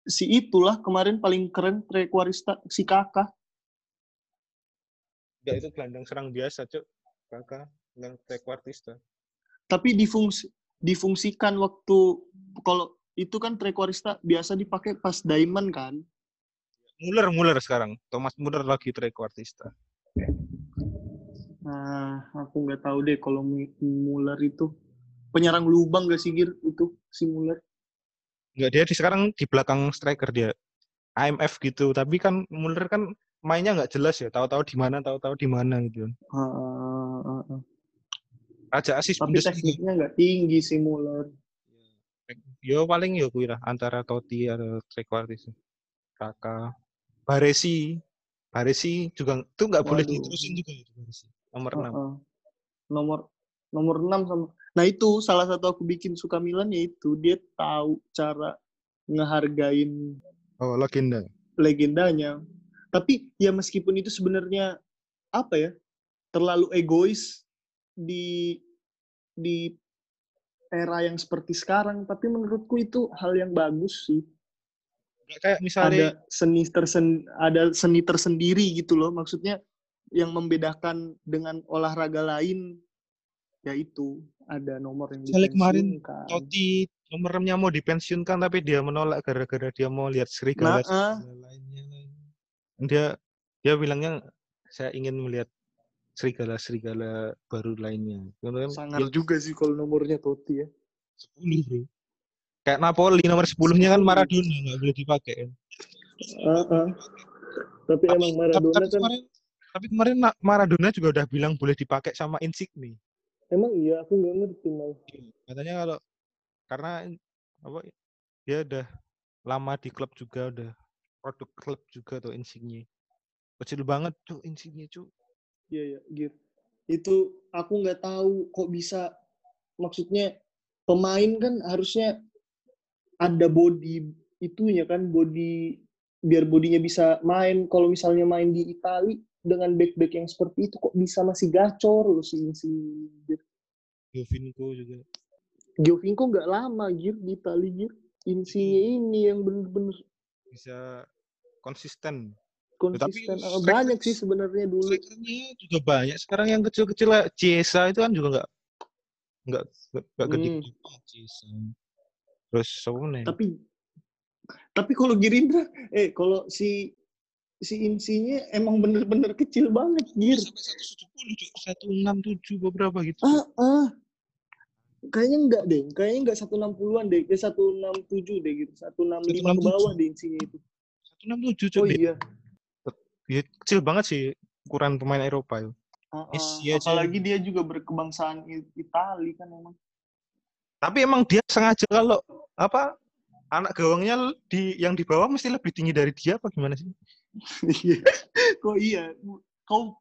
Si itulah kemarin paling keren Trequarista si Kakak. Enggak itu gelandang serang biasa, Cuk. Kakak, yang trequartista. Tapi difungsi difungsikan waktu kalau itu kan Trequarista biasa dipakai pas diamond kan? Muller, Muller sekarang. Thomas Muller lagi trequartista. Nah, aku nggak tahu deh kalau Muller itu penyerang lubang gak sih Gir itu si Muller? Enggak, dia di sekarang di belakang striker dia. IMF gitu, tapi kan Muller kan mainnya nggak jelas ya, tahu-tahu di mana, tahu-tahu di mana gitu. Ah, ah, ah. Raja asis Tapi tekniknya nggak tinggi si Muller. Yo paling yo lah antara Totti atau trequartista. Kakak. Baresi. Baresi juga tuh nggak boleh diterusin juga itu Baresi. Nomor 6. ah. Nomor nomor 6 sama Nah, itu salah satu aku bikin suka Milan yaitu dia tahu cara ngehargain Oh, legenda. legendanya. Tapi ya meskipun itu sebenarnya apa ya? terlalu egois di di era yang seperti sekarang, tapi menurutku itu hal yang bagus sih. Kayak misalnya Ada seni tersen ada seni tersendiri gitu loh. Maksudnya yang membedakan dengan olahraga lain yaitu ada nomor yang Misalnya kemarin dipensiunkan. Totti nomor 6-nya mau dipensiunkan tapi dia menolak gara-gara dia mau lihat serigala, Nah, ah. serigala lainnya. Dia dia bilangnya saya ingin melihat serigala-serigala baru lainnya. Sangar dia juga sih kalau nomornya Totti ya. 10 bro. Kayak Napoli nomor 10-nya kan 10. Maradona nggak boleh dipakai kan. Ah, ah. Tapi, Tapi, emang Maradona tapi kan kemarin tapi kemarin Na- Maradona juga udah bilang boleh dipakai sama Insigne. emang iya aku nggak ngerti mal. Katanya kalau karena apa dia udah lama di klub juga udah produk klub juga tuh Insigne. Kecil banget tuh Insigne cuy. Iya ya, gitu. Itu aku nggak tahu kok bisa maksudnya pemain kan harusnya ada body itunya kan body biar bodinya bisa main. Kalau misalnya main di Itali dengan back-back yang seperti itu kok bisa masih gacor loh si si Jovinko juga. Giovinco nggak lama gir di Itali gir. Insinya ini yang bener-bener bisa konsisten. konsisten. Ah, striker- Banyak sih sebenarnya dulu. Strikernya juga banyak. Sekarang yang kecil-kecil lah, Ciesa itu kan juga nggak nggak nggak gede Hmm. Ciesa. Terus siapa nih? tapi tapi kalau Gerindra eh kalau si si insinya emang bener-bener kecil banget gir sampai 170 Cuk. 167 beberapa gitu. ah ah kayaknya enggak deh kayaknya enggak 160-an deh ya 167 deh gitu 165 ke 167. bawah deh insinya itu 167 oh cuy. iya Dia kecil banget sih ukuran pemain Eropa itu. Ah, ah. Messi aja. apalagi dia juga berkebangsaan I- Itali kan emang Tapi emang dia sengaja kalau apa anak gawangnya di yang di bawah mesti lebih tinggi dari dia apa gimana sih? Iya. Kok iya? Kau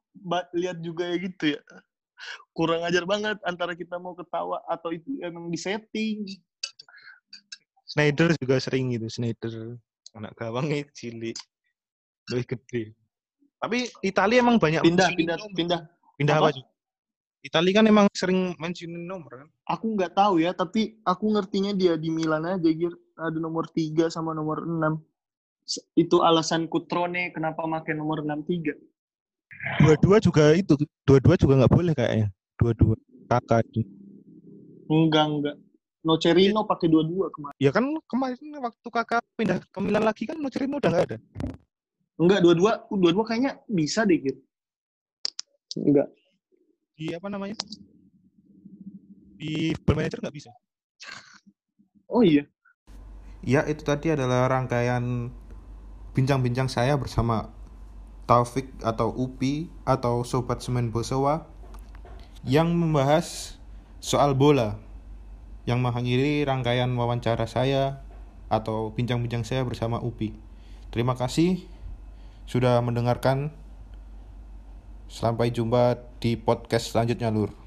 lihat juga ya gitu ya? Kurang ajar banget antara kita mau ketawa atau itu emang disetting. Schneider juga sering gitu, Schneider. Anak gawangnya cilik. Lebih gede. Tapi Italia emang banyak Pindah, pindah, nomor. pindah. Pindah apa, Apa? Italia kan emang sering mentioning nomor kan? Aku nggak tahu ya, tapi aku ngertinya dia di Milan aja, Gir. Ada nomor 3 sama nomor 6. Itu alasan Kutrone kenapa pakai nomor 63. Dua-dua juga itu, dua-dua juga nggak boleh kayaknya. Dua-dua. Kakak itu. Enggak, enggak. Nocerino pakai dua-dua kemarin. Ya kan kemarin waktu kakak pindah ke Milan lagi kan Nocerino udah nggak ada. Enggak, dua-dua. Dua-dua kayaknya bisa deh, Gir. Enggak. Di apa namanya? Di Football Manager nggak bisa. Oh iya. Ya, itu tadi adalah rangkaian bincang-bincang saya bersama Taufik atau Upi atau Sobat Semen Bosowa yang membahas soal bola yang mengakhiri rangkaian wawancara saya atau bincang-bincang saya bersama Upi. Terima kasih sudah mendengarkan. Sampai jumpa di podcast selanjutnya, Lur.